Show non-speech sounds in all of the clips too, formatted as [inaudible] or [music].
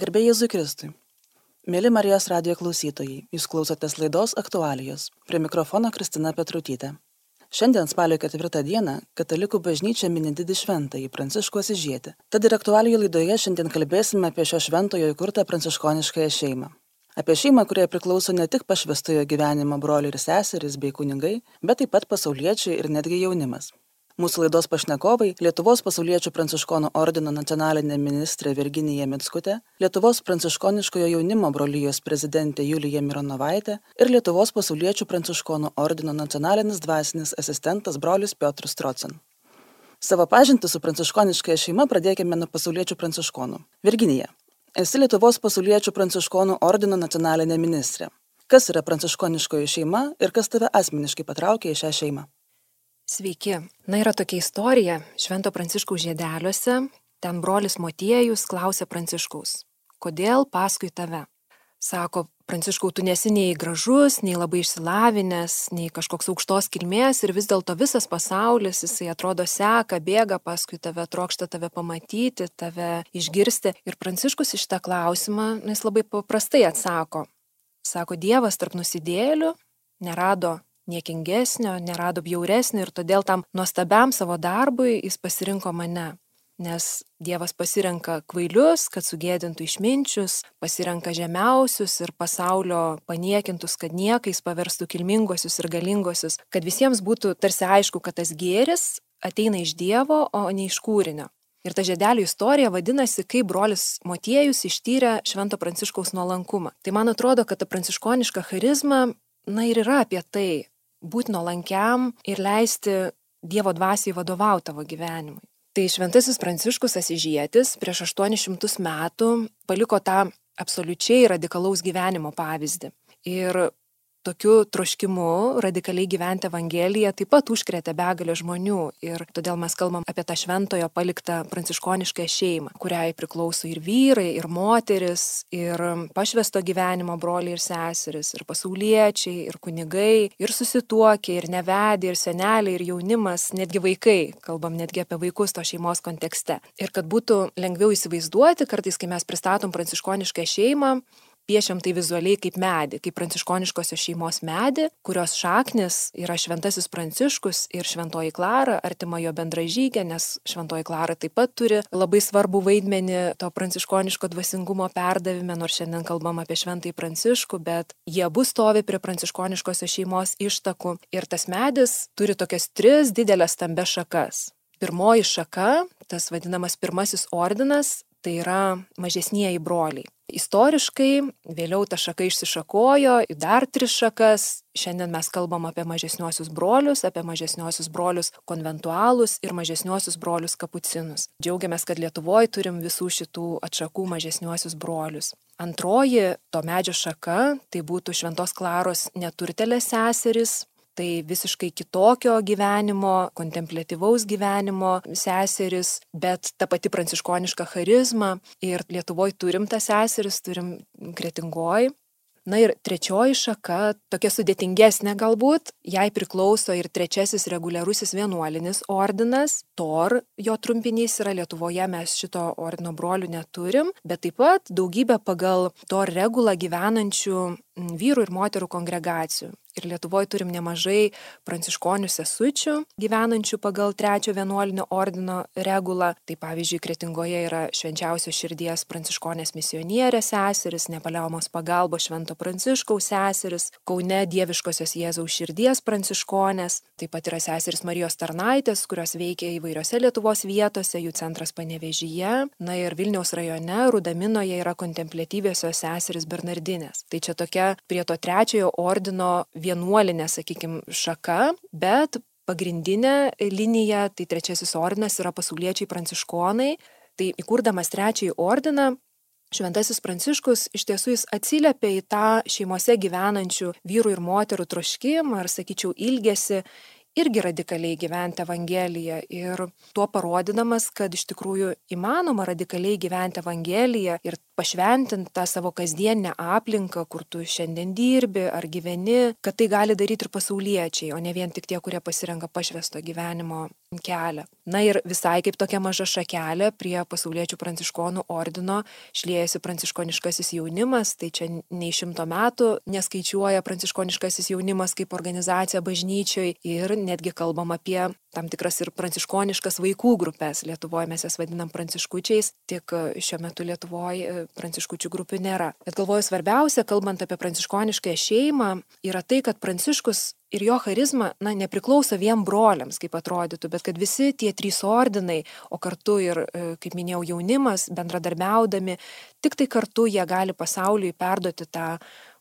Garbė Jėzui Kristui. Mėly Marijos radio klausytojai, jūs klausotės laidos aktualijos. Prie mikrofono Kristina Petrutytė. Šiandien spalio ketvirtą dieną Katalikų bažnyčia mini didį šventąjį Pranciškų Asižietį. Tad ir aktualijų laidoje šiandien kalbėsime apie šio šventojo įkurtą pranciškoniškąją šeimą. Apie šeimą, kuriai priklauso ne tik pašvestojo gyvenimo broliai ir seserys bei kunigai, bet taip pat pasauliečiai ir netgi jaunimas. Mūsų laidos pašnekovai - Lietuvos pasauliečių pranciškonų ordino nacionalinė ministrė Virginija Mitskutė, Lietuvos pranciškoniškojo jaunimo brolyjos prezidentė Julija Mironovaitė ir Lietuvos pasauliečių pranciškonų ordino nacionalinis dvasinis asistentas brolis Piotras Trocin. Savo pažintį su pranciškoniškąja šeima pradėkime nuo pasauliečių pranciškonų. Virginija, esi Lietuvos pasauliečių pranciškonų ordino nacionalinė ministrė. Kas yra pranciškoniškoji šeima ir kas tave asmeniškai patraukė į šią šeimą? Sveiki. Na yra tokia istorija Švento Pranciškaus žiedeliuose. Ten brolis Motiejus klausė Pranciškaus, kodėl paskui tave? Sako, Pranciškau, tu nesi nei gražus, nei labai išsilavinęs, nei kažkoks aukštos kilmės ir vis dėlto visas pasaulis, jisai atrodo seka, bėga paskui tave, trokšta tave pamatyti, tave išgirsti. Ir Pranciškus iš tą klausimą, jis labai paprastai atsako. Sako, Dievas tarp nusidėlių nerado niekingesnio, nerado bjauresnio ir todėl tam nuostabiam savo darbui jis pasirinko mane. Nes Dievas pasirenka kvailius, kad sugėdintų išminčius, pasirenka žemiausius ir pasaulio paniekintus, kad niekais paverstų kilmingosius ir galingosius, kad visiems būtų tarsi aišku, kad tas gėris ateina iš Dievo, o ne iš kūrinio. Ir ta žiedelio istorija vadinasi, kaip brolis Motiejus ištyrė Švento Pranciškaus nuolankumą. Tai man atrodo, kad ta pranciškoniška charizma, na ir yra apie tai, būti nuolankiam ir leisti Dievo dvasiai vadovauti tavo gyvenimui. Tai šventasis Pranciškus Asižėtis prieš 800 metų paliko tą absoliučiai radikalaus gyvenimo pavyzdį. Ir tokiu troškimu radikaliai gyventi Evangeliją taip pat užkrėtė begalę žmonių ir todėl mes kalbam apie tą šventojo paliktą pranciškonišką šeimą, kuriai priklauso ir vyrai, ir moteris, ir pašvesto gyvenimo broliai ir seseris, ir pasauliečiai, ir kunigai, ir susituokę, ir nevedė, ir seneliai, ir jaunimas, netgi vaikai, kalbam netgi apie vaikus to šeimos kontekste. Ir kad būtų lengviau įsivaizduoti, kartais, kai mes pristatom pranciškonišką šeimą, piešiam tai vizualiai kaip medį, kaip pranciškoniškosios šeimos medį, kurios šaknis yra šventasis pranciškus ir šventoji Klara, artima jo bendražygė, nes šventoji Klara taip pat turi labai svarbų vaidmenį to pranciškoniško dvasingumo perdavime, nors šiandien kalbam apie šventąjį pranciškų, bet jie abu stovi prie pranciškoniškosios šeimos ištakų ir tas medis turi tokias tris didelės stambes šakas. Pirmoji šaka, tas vadinamas pirmasis ordinas, tai yra mažesnieji broliai. Istoriškai vėliau ta šaka išsišakojo į dar tris šakas. Šiandien mes kalbam apie mažesniuosius brolius, apie mažesniuosius brolius konventualus ir mažesniuosius brolius kapucinus. Džiaugiamės, kad Lietuvoje turim visų šitų atšakų mažesniuosius brolius. Antroji to medžio šaka tai būtų Šventos Klaros neturtelės seseris, tai visiškai kitokio gyvenimo, kontemplatyvaus gyvenimo seseris, bet ta pati pranciškoniška charizma ir Lietuvoje turim tas seseris, turim kretingoj. Na ir trečioji šaka, tokia sudėtingesnė galbūt, jai priklauso ir trečiasis reguliarusis vienuolinis ordinas, TOR, jo trumpinys yra Lietuvoje, mes šito ordino brolių neturim, bet taip pat daugybė pagal TOR regulą gyvenančių vyrų ir moterų kongregacijų. Ir Lietuvoje turim nemažai pranciškonių sesučių gyvenančių pagal trečio vienuolinio ordino regulą. Tai pavyzdžiui, Kretingoje yra švenčiausios širdies pranciškonės misionierės seseris, nepaliaumos pagalbos švento pranciškaus seseris, Kaune dieviškosios Jėzaus širdies pranciškonės, taip pat yra seseris Marijos tarnaitės, kurios veikia įvairiose Lietuvos vietose, jų centras Panevežyje, na ir Vilniaus rajone, Rudaminoje yra kontemplatyviosios seseris Bernardinės. Tai čia tokia prie to trečiojo ordino vienuolinė, sakykime, šaka, bet pagrindinė linija, tai trečiasis ordinas yra pasauliečiai pranciškonai. Tai įkurdamas trečiąjį ordiną, Šventasis Pranciškus iš tiesų jis atsiliepia į tą šeimose gyvenančių vyrų ir moterų troškimą, ar sakyčiau, ilgesi irgi radikaliai gyventi Evangeliją ir tuo parodydamas, kad iš tikrųjų įmanoma radikaliai gyventi Evangeliją ir pašventinti tą savo kasdienę aplinką, kur tu šiandien dirbi ar gyveni, kad tai gali daryti ir pasauliečiai, o ne vien tik tie, kurie pasirenka pašvesto gyvenimo kelią. Na ir visai kaip tokia maža šakelė prie pasauliečių pranciškonų ordino šliejasi pranciškoniškasis jaunimas, tai čia nei šimto metų neskaičiuoja pranciškoniškasis jaunimas kaip organizacija bažnyčioj ir netgi kalbam apie tam tikras ir pranciškoniškas vaikų grupės. Lietuvoje mes jas vadinam pranciškučiais, tik šiuo metu Lietuvoje pranciškučių grupių nėra. Bet galvoju, svarbiausia, kalbant apie pranciškonišką šeimą, yra tai, kad pranciškus ir jo charizma, na, nepriklauso vien broliams, kaip atrodytų, bet kad visi tie trys ordinai, o kartu ir, e, kaip minėjau, jaunimas, bendradarbiaudami, tik tai kartu jie gali pasauliui perduoti tą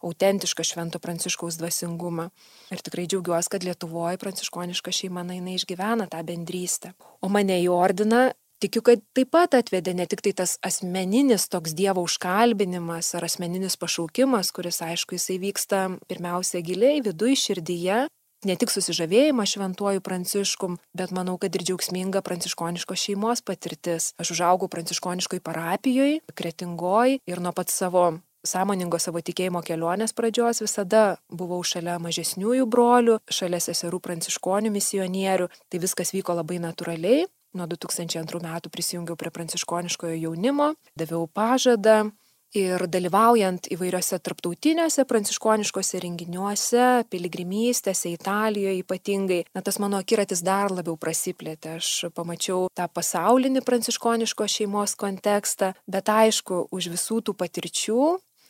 autentišką Švento Pranciškaus dvasingumą. Ir tikrai džiaugiuosi, kad Lietuvoje pranciškoniška šeima, na, jinai išgyvena tą bendrystę. O mane į ordiną tikiu, kad taip pat atvedė ne tik tai tas asmeninis toks Dievo užkalbinimas ar asmeninis pašaukimas, kuris aišku jisai vyksta pirmiausia giliai viduje, širdyje, ne tik susižavėjimą šventuoju pranciškum, bet manau, kad ir džiaugsminga pranciškoniškos šeimos patirtis. Aš užaugau pranciškoniškoj parapijoje, kretingoj ir nuo pat savo sąmoningo savo tikėjimo kelionės pradžios visada buvau šalia mažesniųjų brolių, šalia seserų pranciškonių misionierių, tai viskas vyko labai natūraliai Nuo 2002 metų prisijungiau prie pranciškoniškojo jaunimo, daviau pažadą ir dalyvaujant įvairiose tarptautiniuose pranciškoniškose renginiuose, piligrimystėse, Italijoje ypatingai, na tas mano akiratis dar labiau prasiplėtė. Aš pamačiau tą pasaulinį pranciškoniško šeimos kontekstą, bet aišku, už visų tų patirčių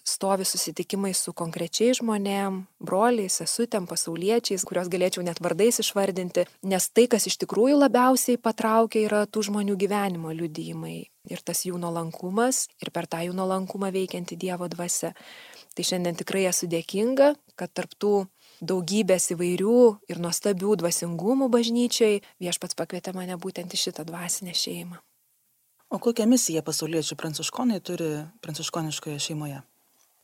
stovi susitikimai su konkrečiais žmonėm, broliais, sesutėm, pasauliečiais, kuriuos galėčiau net vardais išvardinti, nes tai, kas iš tikrųjų labiausiai patraukia, yra tų žmonių gyvenimo liudijimai ir tas jų nuolankumas ir per tą jų nuolankumą veikianti Dievo dvasia. Tai šiandien tikrai esu dėkinga, kad tarptų daugybės įvairių ir nuostabių dvasingumų bažnyčiai viešpats pakvietė mane būtent į šitą dvasinę šeimą. O kokią misiją pasauliečių pranciškonai turi pranciškoniškoje šeimoje?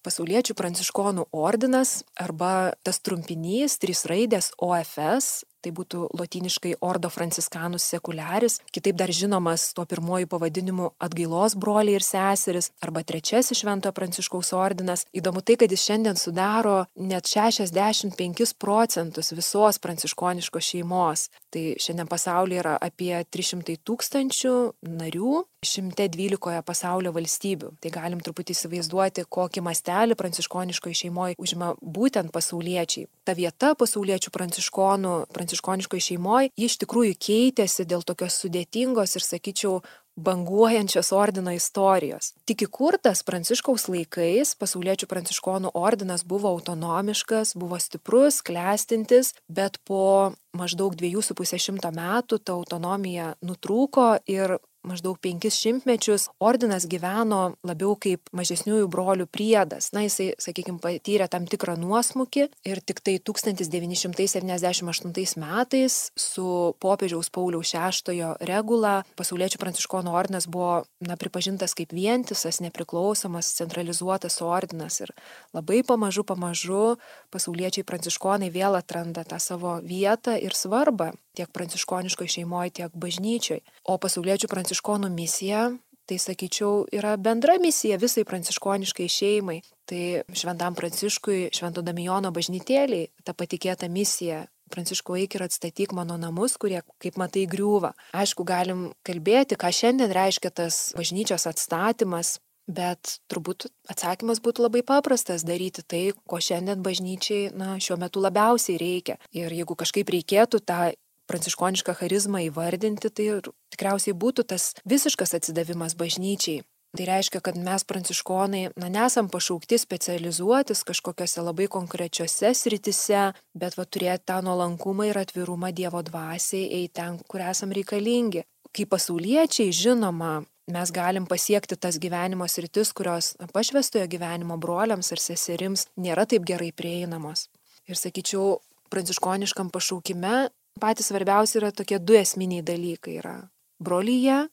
Pasauliečių pranciškonų ordinas arba tas trumpinys, trys raidės OFS tai būtų lotyniškai Ordo Franciscanus Secularis, kitaip dar žinomas tuo pirmoju pavadinimu atgailos broliai ir seseris, arba trečiasis Šventojo Pranciškaus ordinas. Įdomu tai, kad jis šiandien sudaro net 65 procentus visos pranciškoniškos šeimos. Tai šiandien pasaulyje yra apie 300 tūkstančių narių, 112 pasaulio valstybių. Tai galim truputį įsivaizduoti, kokį mastelį pranciškoniškoje šeimoje užima būtent pasauliečiai. Ta vieta pasauliečių pranciškonų, pranciškonų pranciškoniškoj šeimoje, ji iš tikrųjų keitėsi dėl tokios sudėtingos ir, sakyčiau, banguojančios ordino istorijos. Tik įkurtas pranciškaus laikais pasauliečių pranciškonų ordinas buvo autonomiškas, buvo stiprus, klestintis, bet po maždaug 2,5 metų ta autonomija nutrūko ir maždaug penkis šimtmečius ordinas gyveno labiau kaip mažesniųjų brolių priedas. Na, jisai, sakykime, patyrė tam tikrą nuosmukį ir tik tai 1978 metais su popiežiaus Pauliaus VI regula pasauliečių pranciškonų ordinas buvo na, pripažintas kaip vientisas, nepriklausomas, centralizuotas ordinas ir labai pamažu, pamažu pasauliečiai pranciškonai vėl atranda tą savo vietą ir svarbą tiek pranciškoniškoje šeimoje, tiek bažnyčioje. O pasauliečių pranciškonų misija, tai sakyčiau, yra bendra misija visai pranciškoniškai šeimai. Tai šventam pranciškui, švento Damijono bažnytėliai, ta patikėta misija Pranciškau eik ir atstatyk mano namus, kurie, kaip matai, griūva. Aišku, galim kalbėti, ką šiandien reiškia tas bažnyčios atstatymas, Bet turbūt atsakymas būtų labai paprastas - daryti tai, ko šiandien bažnyčiai na, šiuo metu labiausiai reikia. Ir jeigu kažkaip reikėtų tą pranciškonišką charizmą įvardinti, tai tikriausiai būtų tas visiškas atsidavimas bažnyčiai. Tai reiškia, kad mes pranciškonai, na, nesam pašaukti specializuotis kažkokiose labai konkrečiose sritise, bet va turėti tą nuolankumą ir atvirumą Dievo dvasiai, eiti ten, kur esam reikalingi. Kaip pasauliečiai, žinoma, mes galim pasiekti tas gyvenimo sritis, kurios pašvestojo gyvenimo broliams ar seserims nėra taip gerai prieinamos. Ir sakyčiau, pranciškoniškam pašaukime patys svarbiausi yra tokie du esminiai dalykai - yra brolyje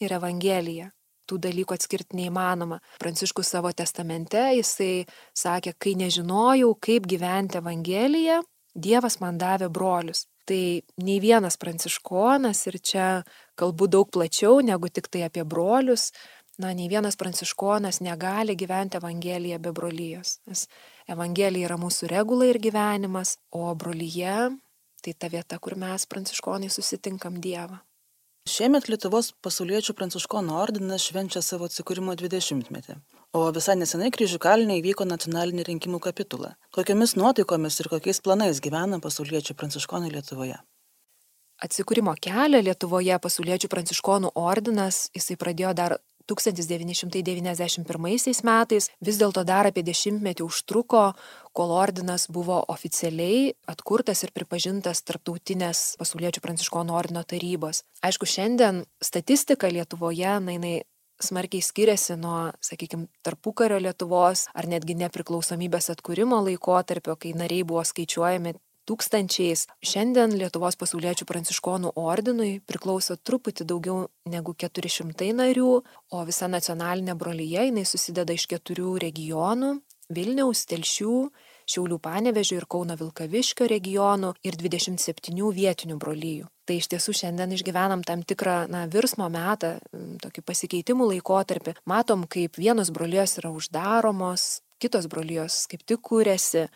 ir evangelija. Tų dalykų atskirti neįmanoma. Pranciškus savo testamente jisai sakė, kai nežinojau, kaip gyventi evangeliją, Dievas man davė brolius. Tai nei vienas pranciškonas, ir čia kalbu daug plačiau negu tik tai apie brolius, na, nei vienas pranciškonas negali gyventi Evangeliją be brolyjos. Nes Evangelija yra mūsų regula ir gyvenimas, o brolyje Tai ta vieta, kur mes pranciškonai susitinkam Dievą. Šiemet Lietuvos pasauliečių pranciškonų ordinas švenčia savo atsikūrimo 20-metį, o visai nesenai kryžių kalinė įvyko nacionalinė rinkimų kapitula. Kokiamis nuotaikomis ir kokiais planais gyvena pasauliečių pranciškonai Lietuvoje? Atsikūrimo kelią Lietuvoje pasauliečių pranciškonų ordinas jisai pradėjo dar 1991 metais vis dėlto dar apie dešimtmetį užtruko, kol ordinas buvo oficialiai atkurtas ir pripažintas tarptautinės pasauliečių pranciškonų ordino tarybos. Aišku, šiandien statistika Lietuvoje, na, jinai smarkiai skiriasi nuo, sakykime, tarpukario Lietuvos ar netgi nepriklausomybės atkūrimo laikotarpio, kai nariai buvo skaičiuojami tūkstančiais. Šiandien Lietuvos pasauliečių pranciškonų ordinui priklauso truputį daugiau negu 400 narių, o visa nacionalinė brolyje jinai susideda iš keturių regionų - Vilniaus, Telšių, Šiaulių Panevežio ir Kauno Vilkaviškio regionų ir 27 vietinių brolyjų. Tai iš tiesų šiandien išgyvenam tam tikrą na, virsmo metą, tokį pasikeitimų laikotarpį. Matom, kaip vienos brolijos yra uždaromos, kitos brolijos kaip tik kūrėsi e,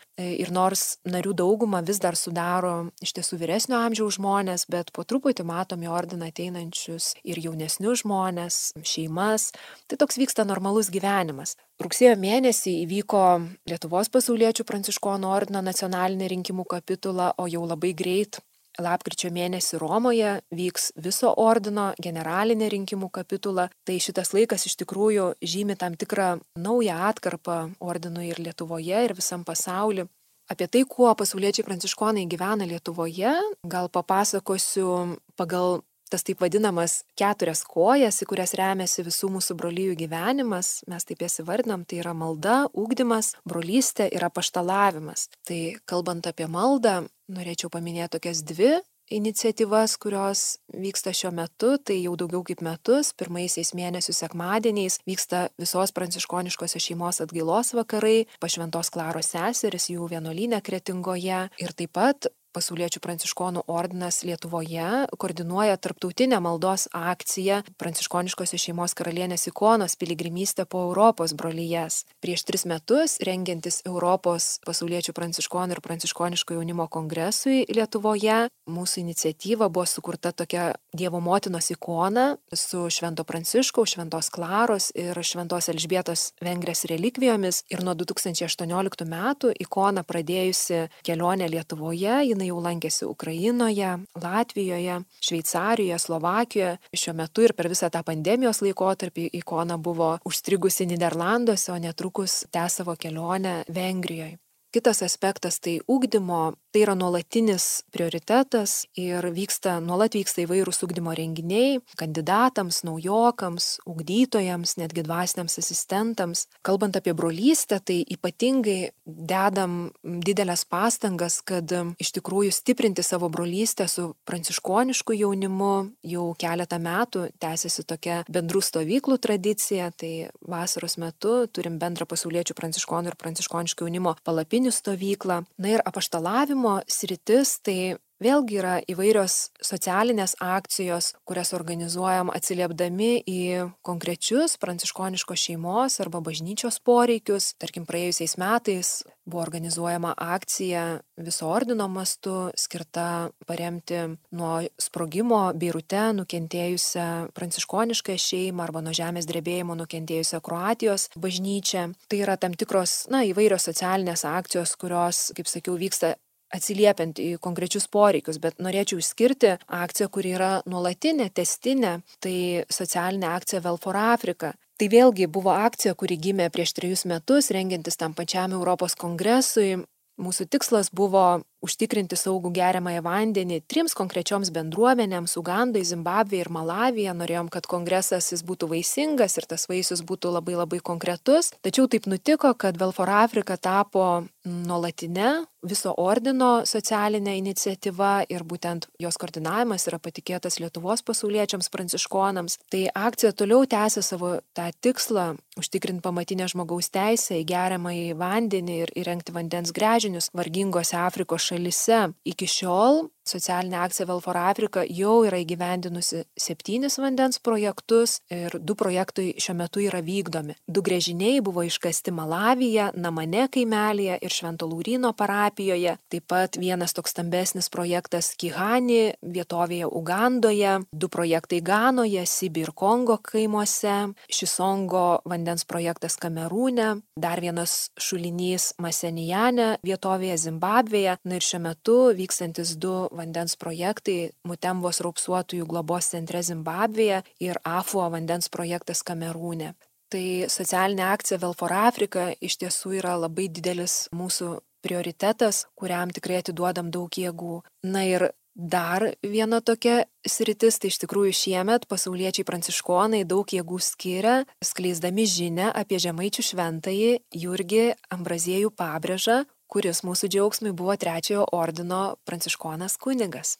ir nors narių daugumą vis dar sudaro iš tiesų vyresnio amžiaus žmonės, bet po truputį matom į ordiną ateinančius ir jaunesnius žmonės, šeimas. Tai toks vyksta normalus gyvenimas. Rugsėjo mėnesį įvyko Lietuvos pasauliečių pranciškonų ordino nacionalinė rinkimų kapitula, o jau labai greit Lapkričio mėnesį Romoje vyks viso ordino generalinė rinkimų kapitula, tai šitas laikas iš tikrųjų žymi tam tikrą naują atkarpą ordinui ir Lietuvoje, ir visam pasauliu. Apie tai, kuo pasauliečiai pranciškonai gyvena Lietuvoje, gal papasakosiu pagal tas taip vadinamas keturias kojas, į kurias remiasi visų mūsų brolyjų gyvenimas, mes taip jas įvardinam, tai yra malda, ūkdymas, brolystė ir apaštalavimas. Tai kalbant apie maldą, norėčiau paminėti tokias dvi iniciatyvas, kurios vyksta šiuo metu, tai jau daugiau kaip metus, pirmaisiais mėnesių sekmadieniais vyksta visos pranciškoniškosios šeimos atgailos vakarai, pašventos Klaros seseris jų vienolinė kretingoje ir taip pat pasauliečių pranciškonų ordinas Lietuvoje koordinuoja tarptautinę maldos akciją Pranciškoniškosios šeimos karalienės ikonos piligrimystę po Europos brolyjas. Prieš tris metus, rengiantis Europos pasauliečių pranciškonų ir pranciškoniško jaunimo kongresui Lietuvoje, mūsų iniciatyva buvo sukurta tokia Dievo motinos ikona su Švento Pranciškaus, Šventos Klaros ir Šventos Elžbietos Vengrės relikvijomis. Ir nuo 2018 metų ikona pradėjusi kelionę Lietuvoje, jinai jinai jau lankėsi Ukrainoje, Latvijoje, Šveicarijoje, Slovakijoje. Šiuo metu ir per visą tą pandemijos laikotarpį ikona buvo užstrigusi Niderlanduose, o netrukus tęs savo kelionę Vengrijoje. Kitas aspektas tai ūkdymo, tai yra nuolatinis prioritetas ir vyksta, nuolat vyksta įvairūs ūkdymo renginiai kandidatams, naujokams, ūkdytojams, netgi dvasiniams asistentams. Kalbant apie brolystę, tai ypatingai dedam didelės pastangas, kad iš tikrųjų stiprinti savo brolystę su pranciškonišku jaunimu. Jau keletą metų tęsiasi tokia bendrų stovyklų tradicija, tai vasaros metu turim bendrą pasauliečių pranciškonų ir pranciškoniško jaunimo palapinį maldinių stovyklą. Na ir apaštalavimo sritis tai Vėlgi yra įvairios socialinės akcijos, kurias organizuojam atsiliepdami į konkrečius pranciškoniškos šeimos arba bažnyčios poreikius. Tarkim, praėjusiais metais buvo organizuojama akcija viso ordino mastu skirta paremti nuo sprogimo Beirute nukentėjusią pranciškonišką šeimą arba nuo žemės drebėjimo nukentėjusią Kroatijos bažnyčią. Tai yra tam tikros, na, įvairios socialinės akcijos, kurios, kaip sakiau, vyksta atsiliepiant į konkrečius poreikius, bet norėčiau išskirti akciją, kuri yra nuolatinė, testinė, tai socialinė akcija Vel for Africa. Tai vėlgi buvo akcija, kuri gimė prieš trejus metus, rengiantis tam pačiam Europos kongresui. Mūsų tikslas buvo užtikrinti saugų geriamąją vandenį trims konkrečioms bendruomenėms - Ugandai, Zimbabvė ir Malavija. Norėjom, kad kongresas jis būtų vaisingas ir tas vaisius būtų labai labai konkretus. Tačiau taip nutiko, kad Velfor Afrika tapo nuolatinė viso ordino socialinė iniciatyva ir būtent jos koordinavimas yra patikėtas Lietuvos pasauliečiams pranciškonams. Tai akcija toliau tęsia savo tą tikslą užtikrinti pamatinę žmogaus teisę į geriamą į vandenį ir įrengti vandens grežinius vargingose Afrikos šalise. Iki šiol socialinė akcija Vel for Africa jau yra įgyvendinusi septynis vandens projektus ir du projektai šiuo metu yra vykdomi. Du grėžiniai buvo iškasti Malavyje, Namane kaimelėje ir Švento Laurino parapijoje. Taip pat vienas toks stambesnis projektas Kihani vietovėje Ugandoje, du projektai Ganoje, Sibi ir Kongo kaimuose, Šisongo vandens projektas Kamerūne, dar vienas šulinys Masenijane vietovėje Zimbabvėje. Na ir šiuo metu vykstantis du vandens projektai Mutembos raupsuotųjų globos centre Zimbabvėje ir AFUO vandens projektas Kamerūne. Tai socialinė akcija Vel for Africa iš tiesų yra labai didelis mūsų prioritetas, kuriam tikrai atiduodam daug jėgų. Na ir dar viena tokia sritis, tai iš tikrųjų šiemet pasauliečiai pranciškonai daug jėgų skiria, skleisdami žinę apie žemaičių šventąjį Jurgį Ambraziejų pabrėžą, kuris mūsų džiaugsmui buvo trečiojo ordino pranciškonas kunigas.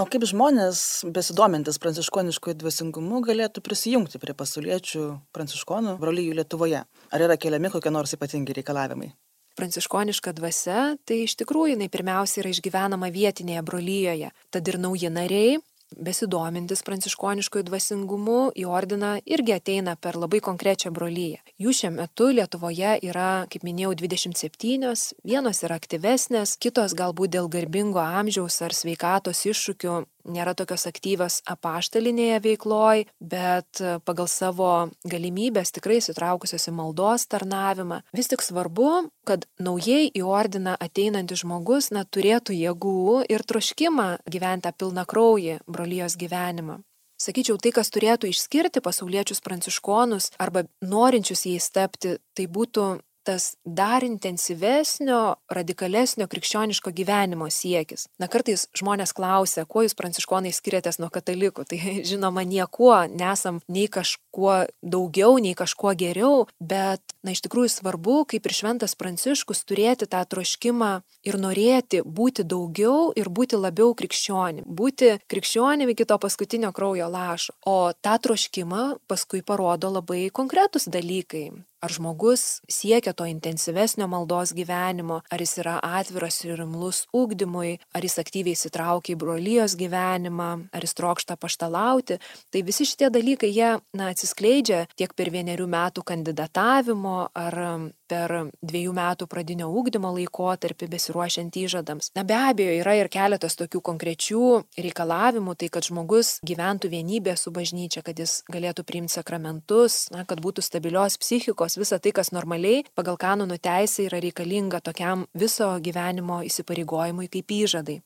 O kaip žmonės, besidomintis pranciškoniškojų dvasingumu, galėtų prisijungti prie pasauliečių pranciškonų brolyjų Lietuvoje? Ar yra keliami kokie nors ypatingi reikalavimai? Pranciškoniška dvasia, tai iš tikrųjų jinai pirmiausia yra išgyvenama vietinėje brolyjoje. Tad ir nauji nariai besidomintis pranciškoniškojų dvasingumu į ordiną irgi ateina per labai konkrečią brolyją. Jų šiuo metu Lietuvoje yra, kaip minėjau, 27, vienos yra aktyvesnės, kitos galbūt dėl garbingo amžiaus ar sveikatos iššūkių nėra tokios aktyvios apaštalinėje veikloj, bet e, pagal savo galimybės tikrai įsitraukusios į maldos tarnavimą. Vis tik svarbu, kad naujai į ordiną ateinantis žmogus na, turėtų jėgų ir troškimą gyventi tą pilną kraują brolyjos gyvenimą. Sakyčiau, tai, kas turėtų išskirti pasauliečius pranciškonus arba norinčius jais tapti, tai būtų tas dar intensyvesnio, radikalesnio krikščioniško gyvenimo siekis. Na kartais žmonės klausia, kuo jūs pranciškonai skiriatės nuo katalikų. Tai [laughs] žinoma, niekuo nesam nei kažkuo daugiau, nei kažkuo geriau, bet, na iš tikrųjų svarbu, kaip ir šventas pranciškus, turėti tą troškimą ir norėti būti daugiau ir būti labiau krikščionim. Būti krikščionim iki to paskutinio kraujo lašo. O tą troškimą paskui parodo labai konkretus dalykai ar žmogus siekia to intensyvesnio maldos gyvenimo, ar jis yra atviras ir rimlus ūkdymui, ar jis aktyviai įsitraukia į brolyjos gyvenimą, ar jis trokšta paštalauti. Tai visi šitie dalykai jie na, atsiskleidžia tiek per vienerių metų kandidatavimo ar per dviejų metų pradinio ūkdymo laikotarpį besiruošiant įžadams. Na be abejo, yra ir keletas tokių konkrečių reikalavimų, tai kad žmogus gyventų vienybė su bažnyčia, kad jis galėtų priimti sakramentus, na, kad būtų stabilios psichikos, visa tai, kas normaliai pagal kanonų teisę yra reikalinga tokiam viso gyvenimo įsipareigojimui kaip įžadai.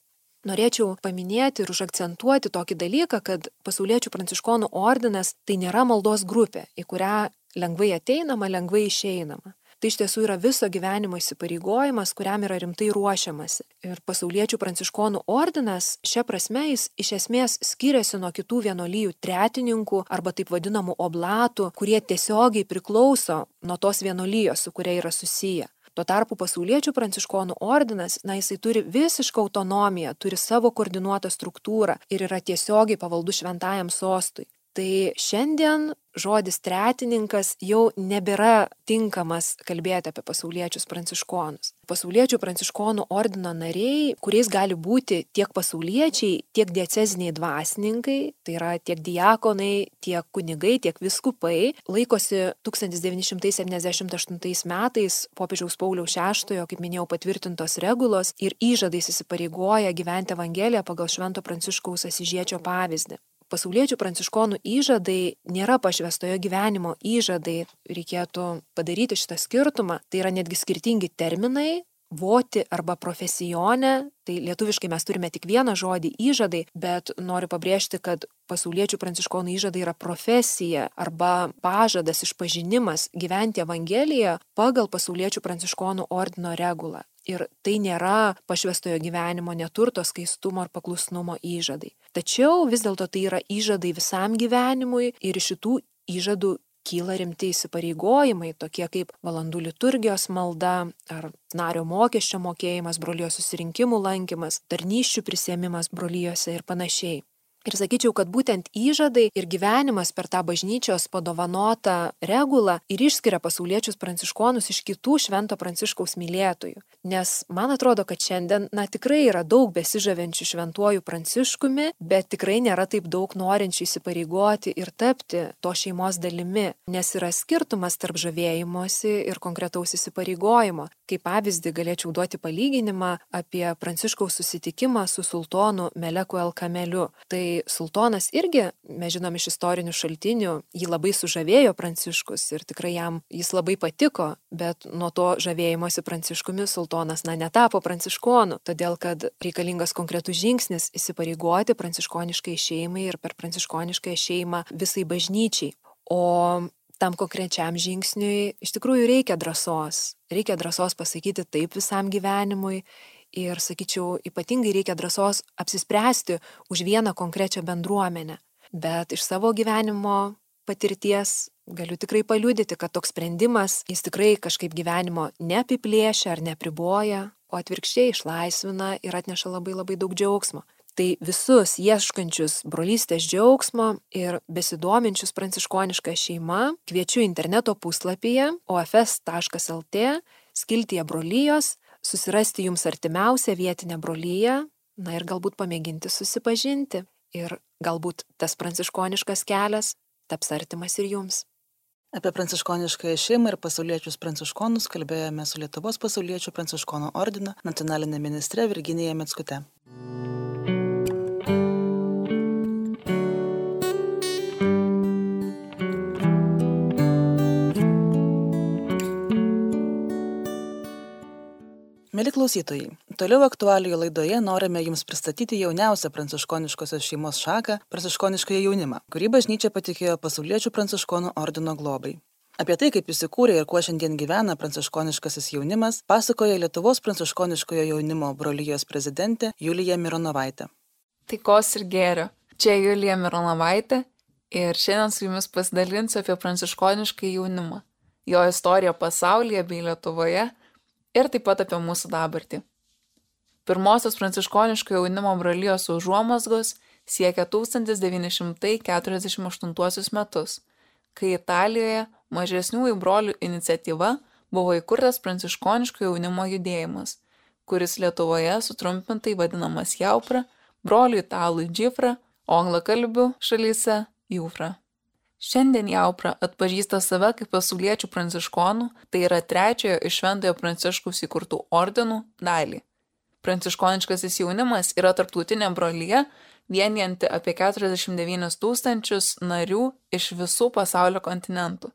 Norėčiau paminėti ir užakcentuoti tokį dalyką, kad pasauliečių pranciškonų ordinas tai nėra maldos grupė, į kurią lengvai ateinama, lengvai išeinama. Tai iš tiesų yra viso gyvenimo įsipareigojimas, kuriam yra rimtai ruošiamasi. Ir pasauliečių pranciškonų ordinas šia prasme jis iš esmės skiriasi nuo kitų vienolyjų tretininkų arba taip vadinamų oblatų, kurie tiesiogiai priklauso nuo tos vienolyjos, su kuria yra susiję. Tuo tarpu pasauliečių pranciškonų ordinas, na, jisai turi visišką autonomiją, turi savo koordinuotą struktūrą ir yra tiesiogiai pavaldus šventajam sostui. Tai šiandien žodis tretininkas jau nebėra tinkamas kalbėti apie pasauliečius pranciškonus. Pasauliečių pranciškonų ordino nariai, kuriais gali būti tiek pasauliečiai, tiek dieceziniai dvasininkai, tai yra tiek diakonai, tiek kunigai, tiek viskupai, laikosi 1978 metais popiežiaus Pauliaus VI, kaip minėjau, patvirtintos regulos ir įžadais įsipareigoja gyventi Evangeliją pagal Švento Pranciškaus Asižiečio pavyzdį pasauliečių pranciškonų įžadai nėra pašvestojo gyvenimo įžadai, reikėtų padaryti šitą skirtumą, tai yra netgi skirtingi terminai, voti arba profesionė, tai lietuviškai mes turime tik vieną žodį įžadai, bet noriu pabrėžti, kad pasauliečių pranciškonų įžadai yra profesija arba pažadas, išpažinimas gyventi Evangeliją pagal pasauliečių pranciškonų ordino regulą. Ir tai nėra pašvestojo gyvenimo neturto, skaistumo ar paklusnumo įžadai. Tačiau vis dėlto tai yra įžadai visam gyvenimui ir šitų įžadų kyla rimti įsipareigojimai, tokie kaip valandų liturgijos malda ar nario mokesčio mokėjimas, brolijos susirinkimų lankymas, tarnyščių prisėmimas brolijose ir panašiai. Ir sakyčiau, kad būtent įžadai ir gyvenimas per tą bažnyčios padovanotą regulą ir išskiria pasauliečius pranciškonus iš kitų švento pranciškaus mylėtojų. Nes man atrodo, kad šiandien, na tikrai yra daug besižavenčių šventuoju pranciškumi, bet tikrai nėra taip daug norinčių įsipareigoti ir tapti to šeimos dalimi, nes yra skirtumas tarp žavėjimosi ir konkretaus įsipareigojimo. Kaip pavyzdį galėčiau duoti palyginimą apie pranciškaus susitikimą su sultonu Meleku Elkameliu. Tai sultonas irgi, mes žinom iš istorinių šaltinių, jį labai sužavėjo pranciškus ir tikrai jam jis labai patiko, bet nuo to žavėjimosi pranciškumi sultonas, na, netapo pranciškonu, todėl kad reikalingas konkretus žingsnis įsipareigoti pranciškoniškai šeimai ir per pranciškonišką šeimą visai bažnyčiai. O tam konkrečiam žingsniui iš tikrųjų reikia drąsos. Reikia drąsos pasakyti taip visam gyvenimui Ir, sakyčiau, ypatingai reikia drąsos apsispręsti už vieną konkrečią bendruomenę. Bet iš savo gyvenimo patirties galiu tikrai paliudyti, kad toks sprendimas jis tikrai kažkaip gyvenimo neapiplėšia ar nepriboja, o atvirkščiai išlaisvina ir atneša labai labai daug džiaugsmo. Tai visus ieškančius brolystės džiaugsmo ir besidominčius pranciškonišką šeimą kviečiu interneto puslapyje ofs.lt skiltyje brolyjos susirasti jums artimiausią vietinę brolyją, na ir galbūt pamėginti susipažinti. Ir galbūt tas pranciškoniškas kelias taps artimas ir jums. Apie pranciškoniškąją šeimą ir pasauliečius pranciškonus kalbėjome su Lietuvos pasauliečių pranciškonų ordino nacionalinė ministrė Virginija Metskute. Mėly klausytojai, toliau aktualijų laidoje norime Jums pristatyti jauniausią pranciškoniškosios šeimos šaką - pranciškoniškąją jaunimą, kurį bažnyčia patikėjo pasauliečių pranciškonų ordino globai. Apie tai, kaip įsikūrė ir kuo šiandien gyvena pranciškoniškasis jaunimas, pasakoja Lietuvos pranciškoniškojo jaunimo brolyjos prezidentė Julija Mironovaitė. Taikos ir gėrio. Čia Julija Mironovaitė ir šiandien su jumis pasidalinsiu apie pranciškonišką jaunimą, jo istoriją pasaulyje bei Lietuvoje ir taip pat apie mūsų dabartį. Pirmosios pranciškoniško jaunimo brolyjos užuomasgos siekia 1948 metus, kai Italijoje mažesniųjų brolių iniciatyva buvo įkurtas pranciškoniško jaunimo judėjimas, kuris Lietuvoje sutrumpintai vadinamas Jaupra, brolių italų Džifra, o anglakalbių šalyse Jūfra. Šiandien Jaupra atpažįsta save kaip pasauliečių pranciškonų, tai yra trečiojo iš Šventojo Pranciškaus įkurtų ordinų dalį. Pranciškoniškasis jaunimas yra tarptautinė brolyje, vienijanti apie 49 tūkstančius narių iš visų pasaulio kontinentų.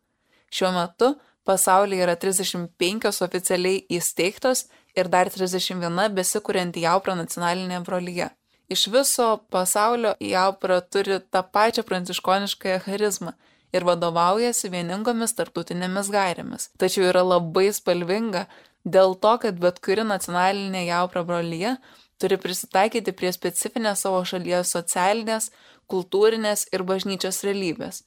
Šiuo metu pasaulyje yra 35 oficialiai įsteigtos ir dar 31 besikurianti Jaupra nacionalinė brolyje. Iš viso pasaulio Jaupra turi tą pačią pranciškoniškąją charizmą ir vadovaujasi vieningomis tarptautinėmis gairėmis. Tačiau yra labai spalvinga dėl to, kad bet kuri nacionalinė Jaupra brolyje turi prisitaikyti prie specifinės savo šalies socialinės, kultūrinės ir bažnyčios realybės.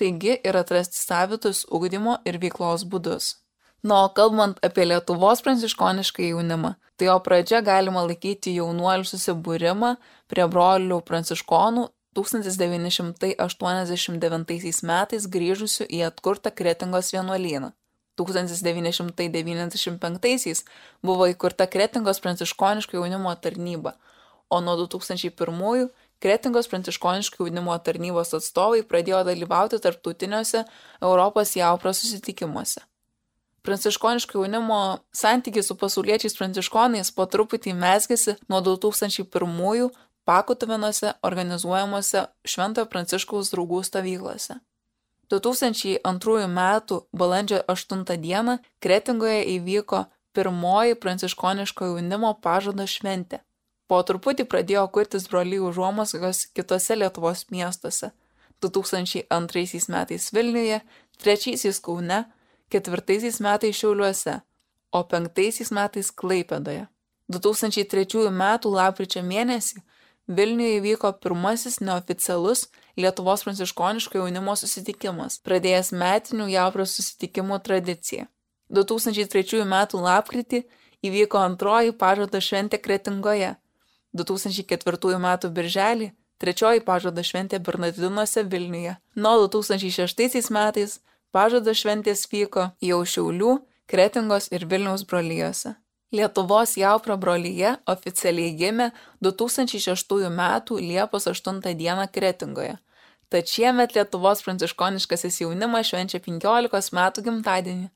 Taigi ir atrasti savitus ugdymo ir veiklos būdus. Na, o kalbant apie Lietuvos pranciškonišką jaunimą, tai jo pradžia galima laikyti jaunuolių susibūrimą prie brolių pranciškonų 1989 metais grįžusių į atkurtą Kretingos vienuolyną. 1995 buvo įkurta Kretingos pranciškoniško jaunimo tarnyba, o nuo 2001 Kretingos pranciškoniško jaunimo tarnybos atstovai pradėjo dalyvauti tarptautiniuose Europos jaupros susitikimuose pranciškoniško jaunimo santykis su pasauliečiais pranciškonais po truputį mesgėsi nuo 2001-ųjų Pakutuvinuose organizuojamuose Šventojo Pranciškaus draugų stovyklose. 2002 m. balandžio 8 d. Kretingoje įvyko pirmoji pranciškoniško jaunimo pažado šventė. Po truputį pradėjo kurtis brolyjų užuomasgos kitose Lietuvos miestuose. 2002 metais Vilniuje, 3 Kaune, ketvirtaisiais metais Šiauliuose, o penktaisiais metais Klaipėdoje. 2003 m. lapkričio mėnesį Vilniuje įvyko pirmasis neoficialus Lietuvos pranciškoniško jaunimo susitikimas, pradėjęs metinių Jaupros susitikimų tradiciją. 2003 m. lapkritį įvyko antroji pažado šventė Kretingoje. 2004 m. birželį trečioji pažado šventė Bernardinuose Vilniuje. Nuo 2006 metais pažado šventės vyko jau Šiaulių, Kretingos ir Vilniaus brolyjose. Lietuvos Jaupro brolyje oficialiai gimė 2006 m. Liepos 8 d. Kretingoje. Tad šiemet Lietuvos pranciškoniškasis jaunimas švenčia 15 metų gimtadienį.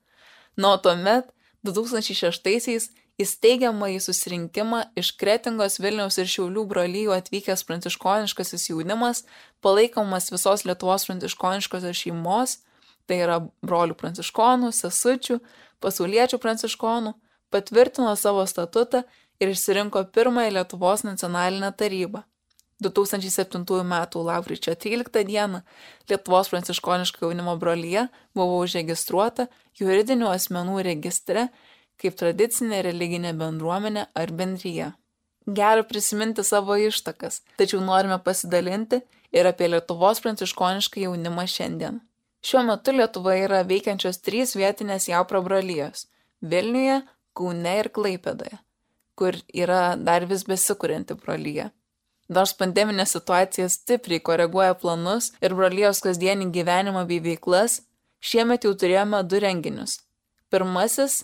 Nuo tuomet 2006-aisiais įsteigiamąjį susirinkimą iš Kretingos, Vilniaus ir Šiaulių brolyjų atvykęs pranciškoniškasis jaunimas, palaikomas visos Lietuvos pranciškoniškosios šeimos, tai yra brolių pranciškonų, sesučių, pasauliečių pranciškonų, patvirtino savo statutą ir išsirinko pirmąją Lietuvos nacionalinę tarybą. 2007 m. lapkričio 13 d. Lietuvos pranciškoniško jaunimo brolyje buvo užregistruota juridinių asmenų registre kaip tradicinė religinė bendruomenė ar bendryje. Gera prisiminti savo ištakas, tačiau norime pasidalinti ir apie Lietuvos pranciškonišką jaunimą šiandien. Šiuo metu Lietuvoje yra veikiančios trys vietinės jaupro brolyjos - Vilniuje, Kaune ir Klaipėdoje, kur yra dar vis besikūrinti brolyje. Nors pandeminė situacija stipriai koreguoja planus ir brolyjos kasdienį gyvenimą bei veiklas, šiemet jau turėjome du renginius. Pirmasis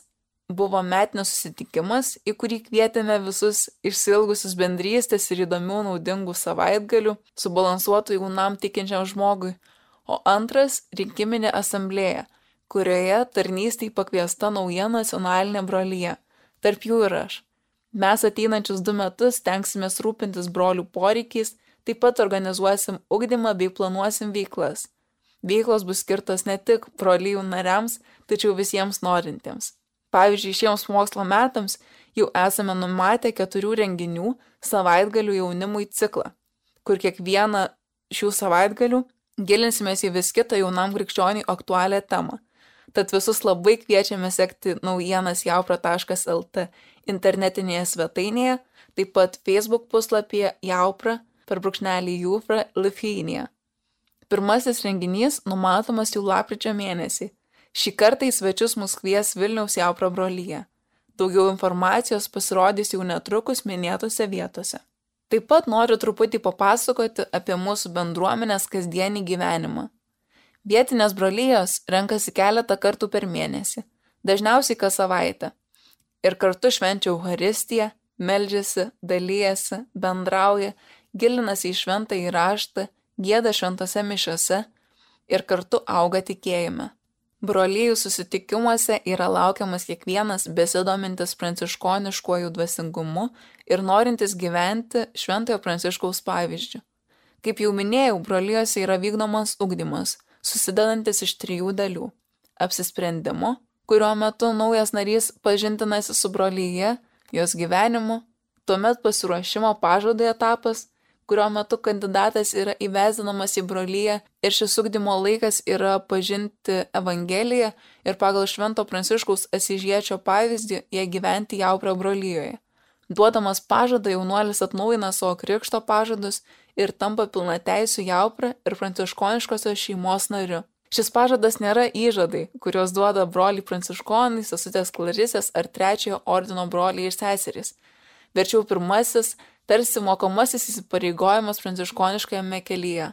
buvo metinis susitikimas, į kurį kvietėme visus išsilgusius bendrystės ir įdomių naudingų savaitgalių, subalansuotų jaunam tikinčiam žmogui, o antras - rinkiminė asamblėja, kurioje tarnystėj pakviesta nauja nacionalinė brolyje, tarp jų ir aš. Mes ateinančius du metus tenksimės rūpintis brolių poreikiais, taip pat organizuosim ugdymą bei planuosim veiklas. Veiklos bus skirtos ne tik brolyjų nariams, tačiau visiems norintiems. Pavyzdžiui, šiems mokslo metams jau esame numatę keturių renginių savaitgalių jaunimui ciklą, kur kiekvieną šių savaitgalių gilinsimės į vis kitą jaunam krikščioniui aktualią temą. Tad visus labai kviečiame sekti naujienas jaupra.lt internetinėje svetainėje, taip pat Facebook puslapyje jaupra per brūkšnelį jūfra Lithuania. Pirmasis renginys numatomas jau lapkričio mėnesį Šį kartą į svečius mus kvies Vilniaus Jaupro brolyje. Daugiau informacijos pasirodys jau netrukus minėtose vietose. Taip pat noriu truputį papasakoti apie mūsų bendruomenės kasdienį gyvenimą. Vietinės brolyjos renkasi keletą kartų per mėnesį, dažniausiai kas savaitę. Ir kartu švenčia Euharistiją, meldžiasi, dalyjasi, bendrauja, gilinasi į šventą įraštą, gėda šventose mišiose ir kartu auga tikėjime. Brolyjų susitikimuose yra laukiamas kiekvienas besidomintis pranciškoniškuoju dvasingumu ir norintis gyventi Šventojo Pranciškaus pavyzdžių. Kaip jau minėjau, brolyjose yra vykdomas ugdymas, susidedantis iš trijų dalių - apsisprendimo, kurio metu naujas narys pažintinasi su brolyje, jos gyvenimu, tuomet pasiruošimo pažadai etapas kurio metu kandidatas yra įvesdinamas į brolyje ir šis ugdymo laikas yra pažinti Evangeliją ir pagal Švento Pranciškaus Asižiečio pavyzdį ją gyventi jauprio brolyjoje. Duodamas pažadą jaunuolis atnaujina savo krikšto pažadus ir tampa pilna teisų jauprą ir pranciškoniškosios šeimos nariu. Šis pažadas nėra įžadai, kuriuos duoda broliai pranciškonai, sesutės klarisės ar trečiojo ordino broliai ir seserys. Verčiau pirmasis tarsi mokomasis įsipareigojimas pranciškoniškajame kelyje.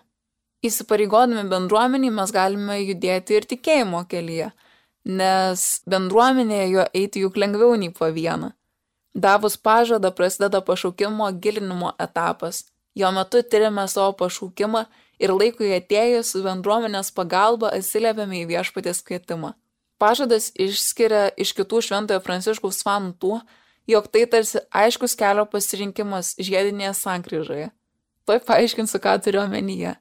Įsipareigodami bendruomeniai mes galime judėti ir tikėjimo kelyje, nes bendruomenėje jo eiti juk lengviau nei po vieną. Davus pažadą prasideda pašaukimo gilinimo etapas. Jo metu tyrėme savo pašaukimą ir laikui atėjus su bendruomenės pagalba atsiliepiame į viešpatės kvietimą. Pažadas išskiria iš kitų šventojo pranciškaus fanų tuo, jog tai tarsi aiškus kelio pasirinkimas žiedinėje sankryžoje. Tuoj paaiškinsiu, ką turiu omenyje.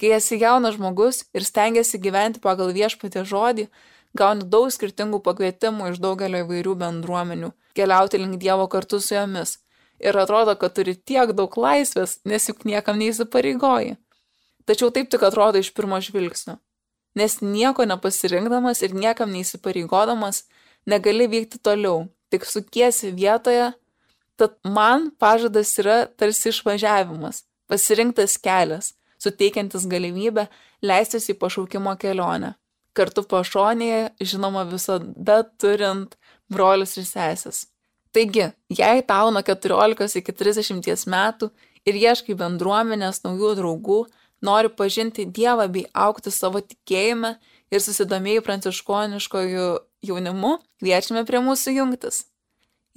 Kai esi jaunas žmogus ir stengiasi gyventi pagal viešpatį žodį, gauni daug skirtingų pakvietimų iš daugelio įvairių bendruomenių, keliauti link Dievo kartu su jomis. Ir atrodo, kad turi tiek daug laisvės, nes juk niekam neįsipareigoji. Tačiau taip tik atrodo iš pirmo žvilgsnio. Nes nieko nepasirinkdamas ir niekam neįsipareigodamas negali vykti toliau, tik sukiesi vietoje, tad man pažadas yra tarsi išvažiavimas, pasirinktas kelias, suteikiantis galimybę leistis į pašaukimo kelionę. Kartu pašonėje, žinoma, visada turint brolius ir sesės. Taigi, jei tau nuo 14 iki 30 metų ir ieškai bendruomenės, naujų draugų, nori pažinti Dievą bei aukti savo tikėjime ir susidomėjai pranciškoniškojų jaunimu, kviečiame prie mūsų jungtis.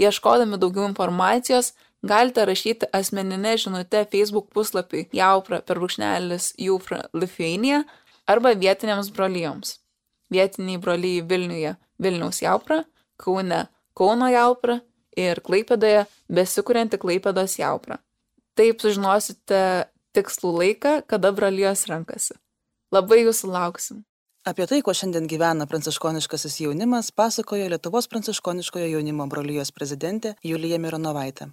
Ieškodami daugiau informacijos, galite rašyti asmeninę žinutę Facebook puslapiui Jaupra per brūkšnelis Jufra Lithuania arba vietiniams brolyjoms. Vietiniai brolyjai Vilniuje Vilniaus Jaupra, Kaune Kauno Jaupra ir Klaipėdoje besikurianti Klaipėdos Jaupra. Taip sužinosite tikslų laiką, kada brolijos renkasi. Labai jūsų lauksim. Apie tai, kuo šiandien gyvena pranciškoniškasis jaunimas, pasakojo Lietuvos pranciškoniškojo jaunimo brolyjos prezidentė Julija Mironovaitė.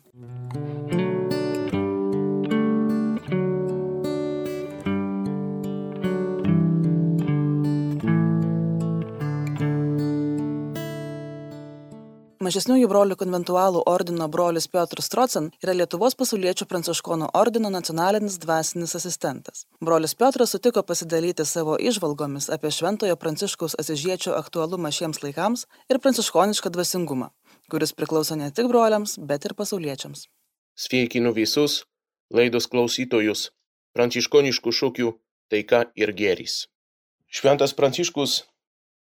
Mažesniųjų brolių konventualų ordino brolis Piotr Strocen yra Lietuvos pasauliečių pranciškonų ordino nacionalinis dvasinis asistentas. Brolis Piotras sutiko pasidalyti savo išvalgomis apie Šventojo Pranciškaus asižiečio aktualumą šiems laikams ir pranciškonišką dvasingumą, kuris priklauso ne tik broliams, bet ir pasauliečiams. Sveikinu visus laidos klausytojus pranciškoniškų šūkių taika ir gėris. Šventas Pranciškus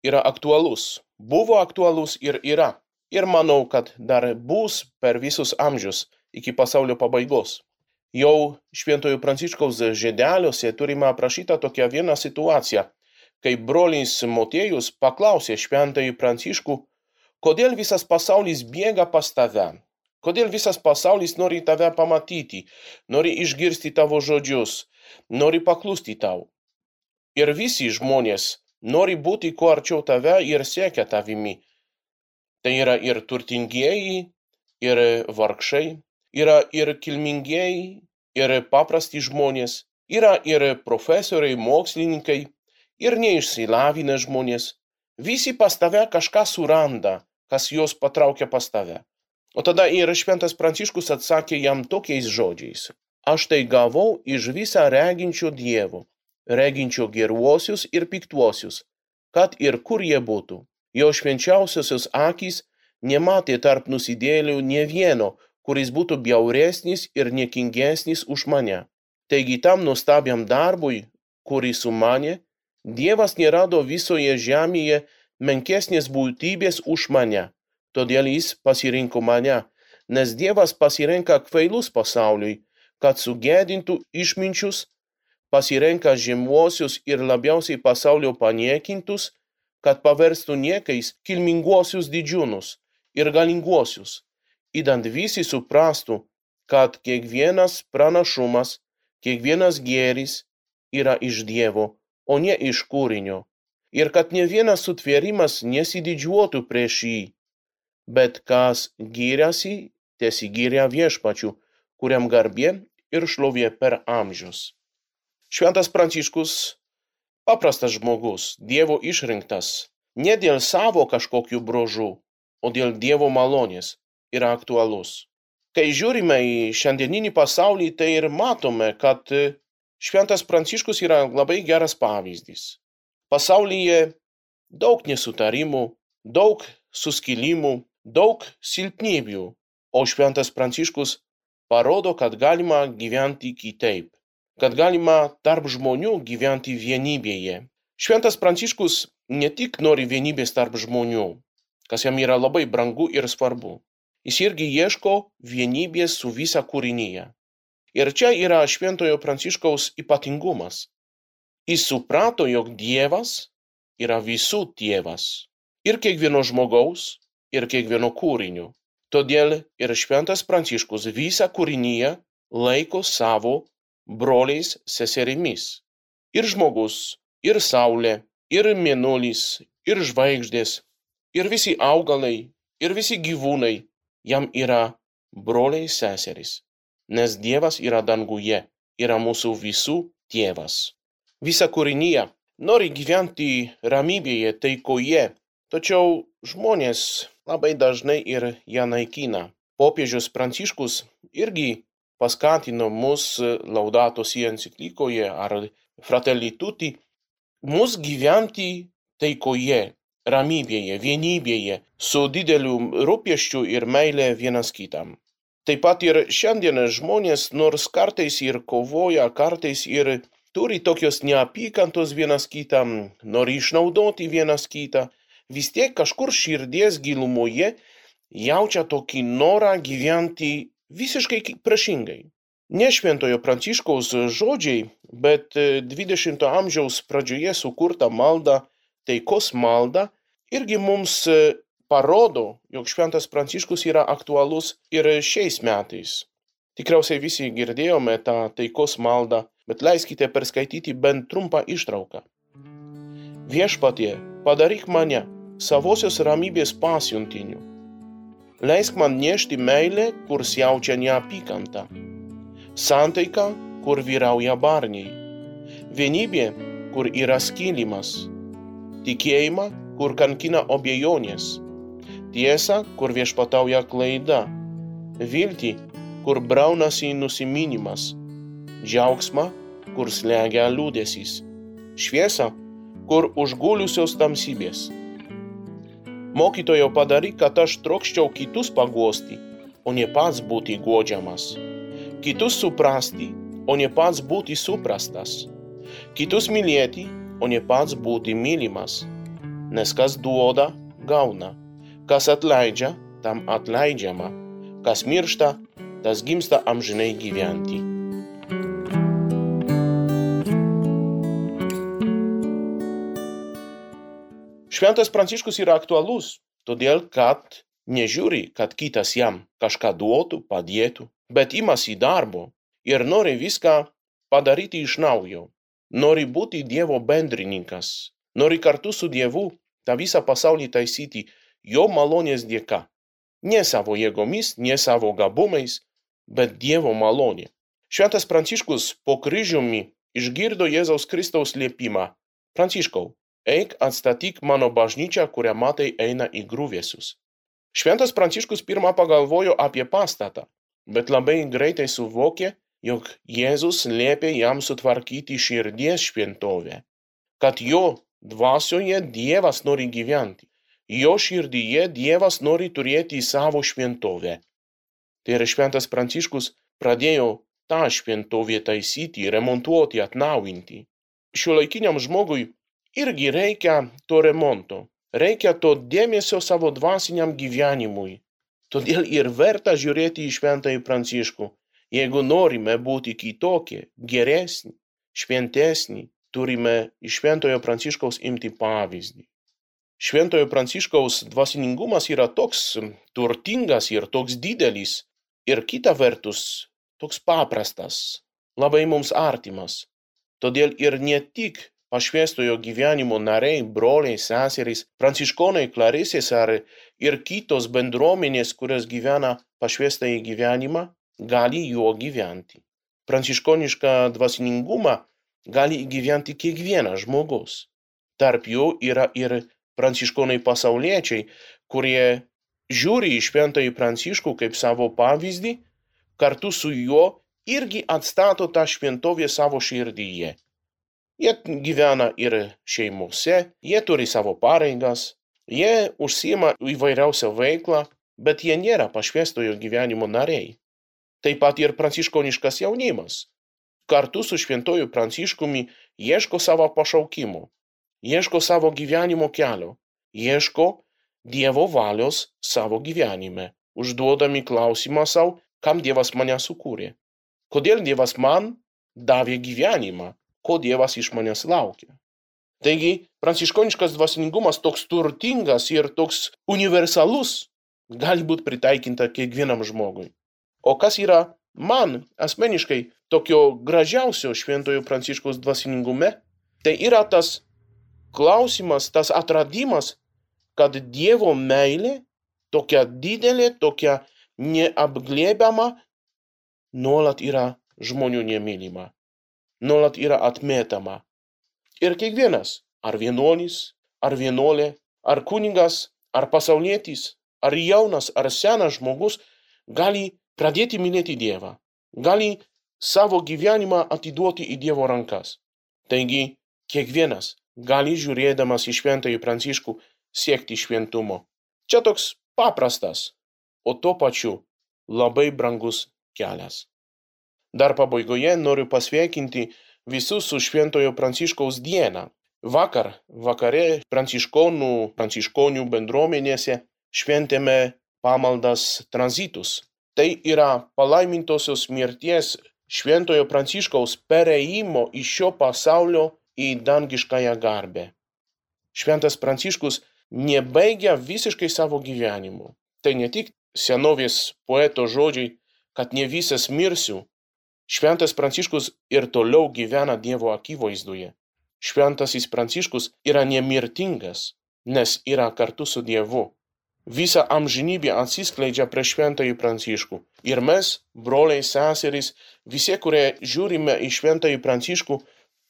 yra aktualus, buvo aktualus ir yra ir manau, kad dar bus per visus amžius iki pasaulio pabaigos. Jau Šventojo Pranciškaus žedeliuose turime aprašytą tokią vieną situaciją, kai brolis Motiejus paklausė Šventąjį Pranciškų, kodėl visas pasaulis bėga pas tave, kodėl visas pasaulis nori tave pamatyti, nori išgirsti tavo žodžius, nori paklusti tau. Ir visi žmonės nori būti kuo arčiau tave ir siekia tavimi, Tai yra ir turtingieji, ir vargšai, yra ir kilmingieji, ir paprasti žmonės, yra ir profesoriai, mokslininkai, ir neišsilavinę žmonės. Visi pas tave kažką suranda, kas juos patraukia pas tave. O tada ir šventas Pranciškus atsakė jam tokiais žodžiais. Aš tai gavau iš visą reginčio Dievo, reginčio geruosius ir piktuosius, kad ir kur jie būtų jo švenčiausiosios akys nematė tarp nusidėlių nie vieno, kuris būtų bjauresnis ir niekingesnis už mane. Taigi tam nuostabiam darbui, kurį sumanė, Dievas nerado visoje žemėje menkesnės būtybės už mane, todėl jis pasirinko mane, nes Dievas pasirenka kvailus pasauliui, kad sugėdintų išminčius, pasirenka žemuosius ir labiausiai pasaulio paniekintus, kad paverstų niekais kilminguosius didžiūnus ir galinguosius, įdant visi suprastų, kad kiekvienas pranašumas, kiekvienas gėris yra iš Dievo, o ne iš kūrinio, ir kad ne vienas sutvėrimas nesididžiuotų prieš jį, bet kas giriasi, tesigiria viešpačiu, kuriam garbė ir šlovė per amžius. Šventas Pranciškus paprastas žmogus, Dievo išrinktas, ne dėl savo kažkokių brožų, o dėl Dievo malonės yra aktualus. Kai žiūrime į šiandieninį pasaulį, tai ir matome, kad Šventas Pranciškus yra labai geras pavyzdys. Pasaulyje daug nesutarimų, daug suskilimų, daug silpnybių, o Šventas Pranciškus parodo, kad galima gyventi kitaip kad galima tarp žmonių gyventi vienybėje. Šventas Pranciškus ne tik nori vienybės tarp žmonių, kas jam yra labai brangu ir svarbu, jis irgi ieško vienybės su visa kūrinyje. Ir čia yra Šventojo Pranciškaus ypatingumas. Jis suprato, jog Dievas yra visų tėvas ir kiekvieno žmogaus, ir kiekvieno kūrinio. Todėl ir Šventas Pranciškus visą kūrinyje laiko savo broliais seserimis. Ir žmogus, ir saulė, ir mėnulis, ir žvaigždės, ir visi augalai, ir visi gyvūnai jam yra broliai seserys. Nes Dievas yra danguje, yra mūsų visų tėvas. Visa kūrinyje nori gyventi ramybėje, taikoje, tačiau žmonės labai dažnai ir ją naikina. Popiežius Pranciškus irgi paskatino mus Laudato Si enciklikoje ar Fratelli Tutti mus gyventi taikoje, ramybėje, vienybėje, su dideliu rūpeščiu ir meilė vienas kitam. Taip pat ir šiandien žmonės, nors kartais ir kovoja, kartais ir turi tokios neapykantos vienas kitam, nori išnaudoti vienas kitą, vis tiek kažkur širdies gilumoje jaučia tokį norą gyventi visiškai priešingai. Ne šventojo pranciškaus žodžiai, bet 20 amžiaus pradžioje sukurta malda, taikos malda, irgi mums parodo, jog šventas Pranciškus yra aktualus ir šiais metais. Tikriausiai visi girdėjome tą taikos maldą, bet leiskite perskaityti bent trumpą ištrauką. Viešpatie, padaryk mane savosios ramybės pasiuntiniu. Leisk man nešti meilę, kur siaučia neapykanta. Santaika, kur vyrauja barniai. Vienybė, kur yra skilimas. Tikėjimą, kur kankina obejonės tiesą, kur viešpatauja klaida, viltį, kur braunasi nusiminimas, džiaugsmą, kur slegia liūdėsys, šviesą, kur užguliusios tamsybės. Mokytojo padaryk, kad aš trokščiau kitus paguosti, o ne pats būti godžiamas, kitus suprasti, o ne pats būti suprastas, kitus mylėti, o ne pats būti mylimas, nes kas duoda, gauna. Kas atleidžia, tam atleidžiama, kas miršta, tas gimsta amžinai gyventi. Šventas Pranciškus yra aktualus, todėl kad nežiūri, kad kitas jam kažką duotų, padėtų, bet imasi darbo ir nori viską padaryti iš naujo. Nori būti Dievo bendrininkas, nori kartu su Dievu tą visą pasaulį taisyti jo malonės dėka. Ne savo jėgomis, ne savo gabumais, bet Dievo malonė. Šventas Pranciškus po kryžiumi išgirdo Jėzaus Kristaus liepimą. Pranciškau, eik atstatyk mano bažnyčią, kurią matai eina į grūvėsius. Šventas Pranciškus pirmą pagalvojo apie pastatą, bet labai greitai suvokė, jog Jėzus liepė jam sutvarkyti širdies šventovę, kad jo dvasioje Dievas nori gyventi. Jo širdyje Dievas nori turėti savo šventovę. Tai yra šventas Pranciškus pradėjo tą šventovę taisyti, remontuoti, atnaujinti. Šiuolaikiniam žmogui irgi reikia to remonto, reikia to dėmesio savo dvasiniam gyvenimui. Todėl ir verta žiūrėti į šventąjį Pranciškų. Jeigu norime būti kitokie, geresni, šventesni, turime iš šventojo Pranciškaus imti pavyzdį. Šventojo Pranciškaus dvasingumas yra toks turtingas ir toks didelis, ir kita vertus toks paprastas, labai mums artimas. Todėl ir ne tik pašviestojo gyvenimo nariai, broliai, seserys, pranciškonai, klarisės ar ir kitos bendruomenės, kurios gyvena pašviestąjį gyvenimą, gali juo gyventi. Pranciškonišką dvasiningumą gali įgyventi kiekvienas žmogus. Tarp jų yra ir pranciškonai pasauliečiai, kurie žiūri į šventąjį pranciškų kaip savo pavyzdį, kartu su juo irgi atstato tą šventovę savo širdyje. Jie gyvena ir šeimose, jie turi savo pareigas, jie užsima įvairiausią veiklą, bet jie nėra pašvestojo gyvenimo nariai. Taip pat ir pranciškoniškas jaunimas. Kartu su šventoju pranciškumi ieško savo pašaukimo ieško savo gyvenimo kelio, ieško Dievo valios savo gyvenime, užduodami klausimą savo, kam Dievas mane sukūrė, kodėl Dievas man davė gyvenimą, ko Dievas iš manęs laukia. Taigi, pranciškoniškas dvasingumas toks turtingas ir toks universalus gali būti pritaikinta kiekvienam žmogui. O kas yra man asmeniškai tokio gražiausio šventojo pranciškos dvasingume, tai yra tas klausimas, tas atradimas, kad Dievo meilė tokia didelė, tokia neapglėbiama, nuolat yra žmonių nemylima, nuolat yra atmetama. Ir kiekvienas, ar vienuolis, ar vienuolė, ar kunigas, ar pasaulietis, ar jaunas, ar senas žmogus gali pradėti mylėti Dievą, gali savo gyvenimą atiduoti į Dievo rankas. Taigi, kiekvienas gali žiūrėdamas į šventąjį Pranciškų siekti šventumo. Čia toks paprastas, o tuo pačiu labai brangus kelias. Dar pabaigoje noriu pasveikinti visus su Šventojo Pranciškaus diena. Vakar, vakare pranciškonų, pranciškonių bendruomenėse šventėme pamaldas tranzitus. Tai yra palaimintosios mirties Šventojo Pranciškaus pereimo iš šio pasaulio į dangiškąją garbę. Šventas Pranciškus nebaigia visiškai savo gyvenimo. Tai ne tik senovės poeto žodžiai, kad ne visas mirsiu. Šventas Pranciškus ir toliau gyvena Dievo akivaizdoje. Šventasis Pranciškus yra nemirtingas, nes yra kartu su Dievu. Visa amžinybė atsiskleidžia prieš Šventąjį Pranciškų. Ir mes, broliai, seserys, visi, kurie žiūrime į Šventąjį Pranciškų,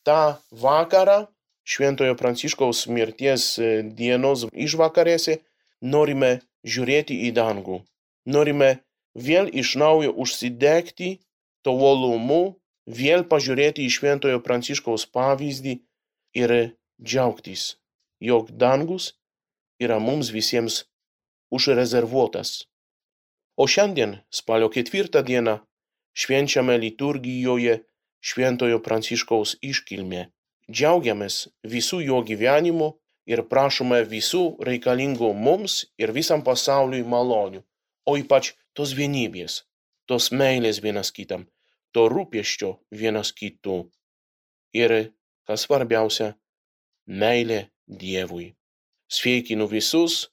tą vakarą Šventojo Pranciškaus mirties dienos išvakarėse norime žiūrėti į dangų. Norime vėl iš naujo užsidegti to uolumu, vėl pažiūrėti į Šventojo Pranciškaus pavyzdį ir džiaugtis, jog dangus yra mums visiems užrezervuotas. O šiandien, spalio ketvirtą dieną, švenčiame liturgijoje Šventojo Pranciškaus iškilmę. Džiaugiamės visų jo gyvenimu ir prašome visų reikalingų mums ir visam pasauliui malonių, o ypač tos vienybės, tos meilės vienas kitam, to rūpeščio vienas kitų. Ir, kas svarbiausia, meilė Dievui. Sveikinu visus,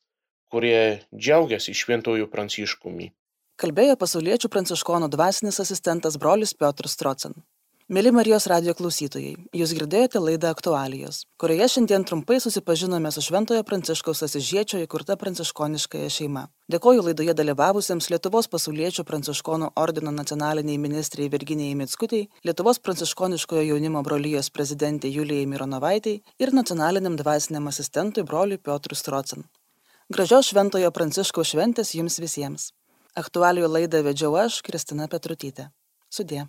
kurie džiaugiasi šventojų pranciškumi. Kalbėjo pasauliečių pranciškonų dvasinis asistentas brolis Piotr Strocen. Mėly Marijos radio klausytojai, jūs girdėjote laidą aktualijos, kurioje šiandien trumpai susipažinome su Šventojo Pranciškaus Asižiečio įkurta pranciškoniškąją šeima. Dėkoju laidoje dalyvavusiems Lietuvos pasauliečių pranciškonų ordino nacionaliniai ministrai Virginijai Mitskutiai, Lietuvos pranciškoniškojo jaunimo brolyjos prezidentė Julijai Mironovaitai ir nacionaliniam dvasiniam asistentui broliui Piotrui Strocen. Gražios Šventojo Pranciškaus šventės jums visiems. Aktualijų laidą vedžiau aš, Kristina Petrutytė. Sudė.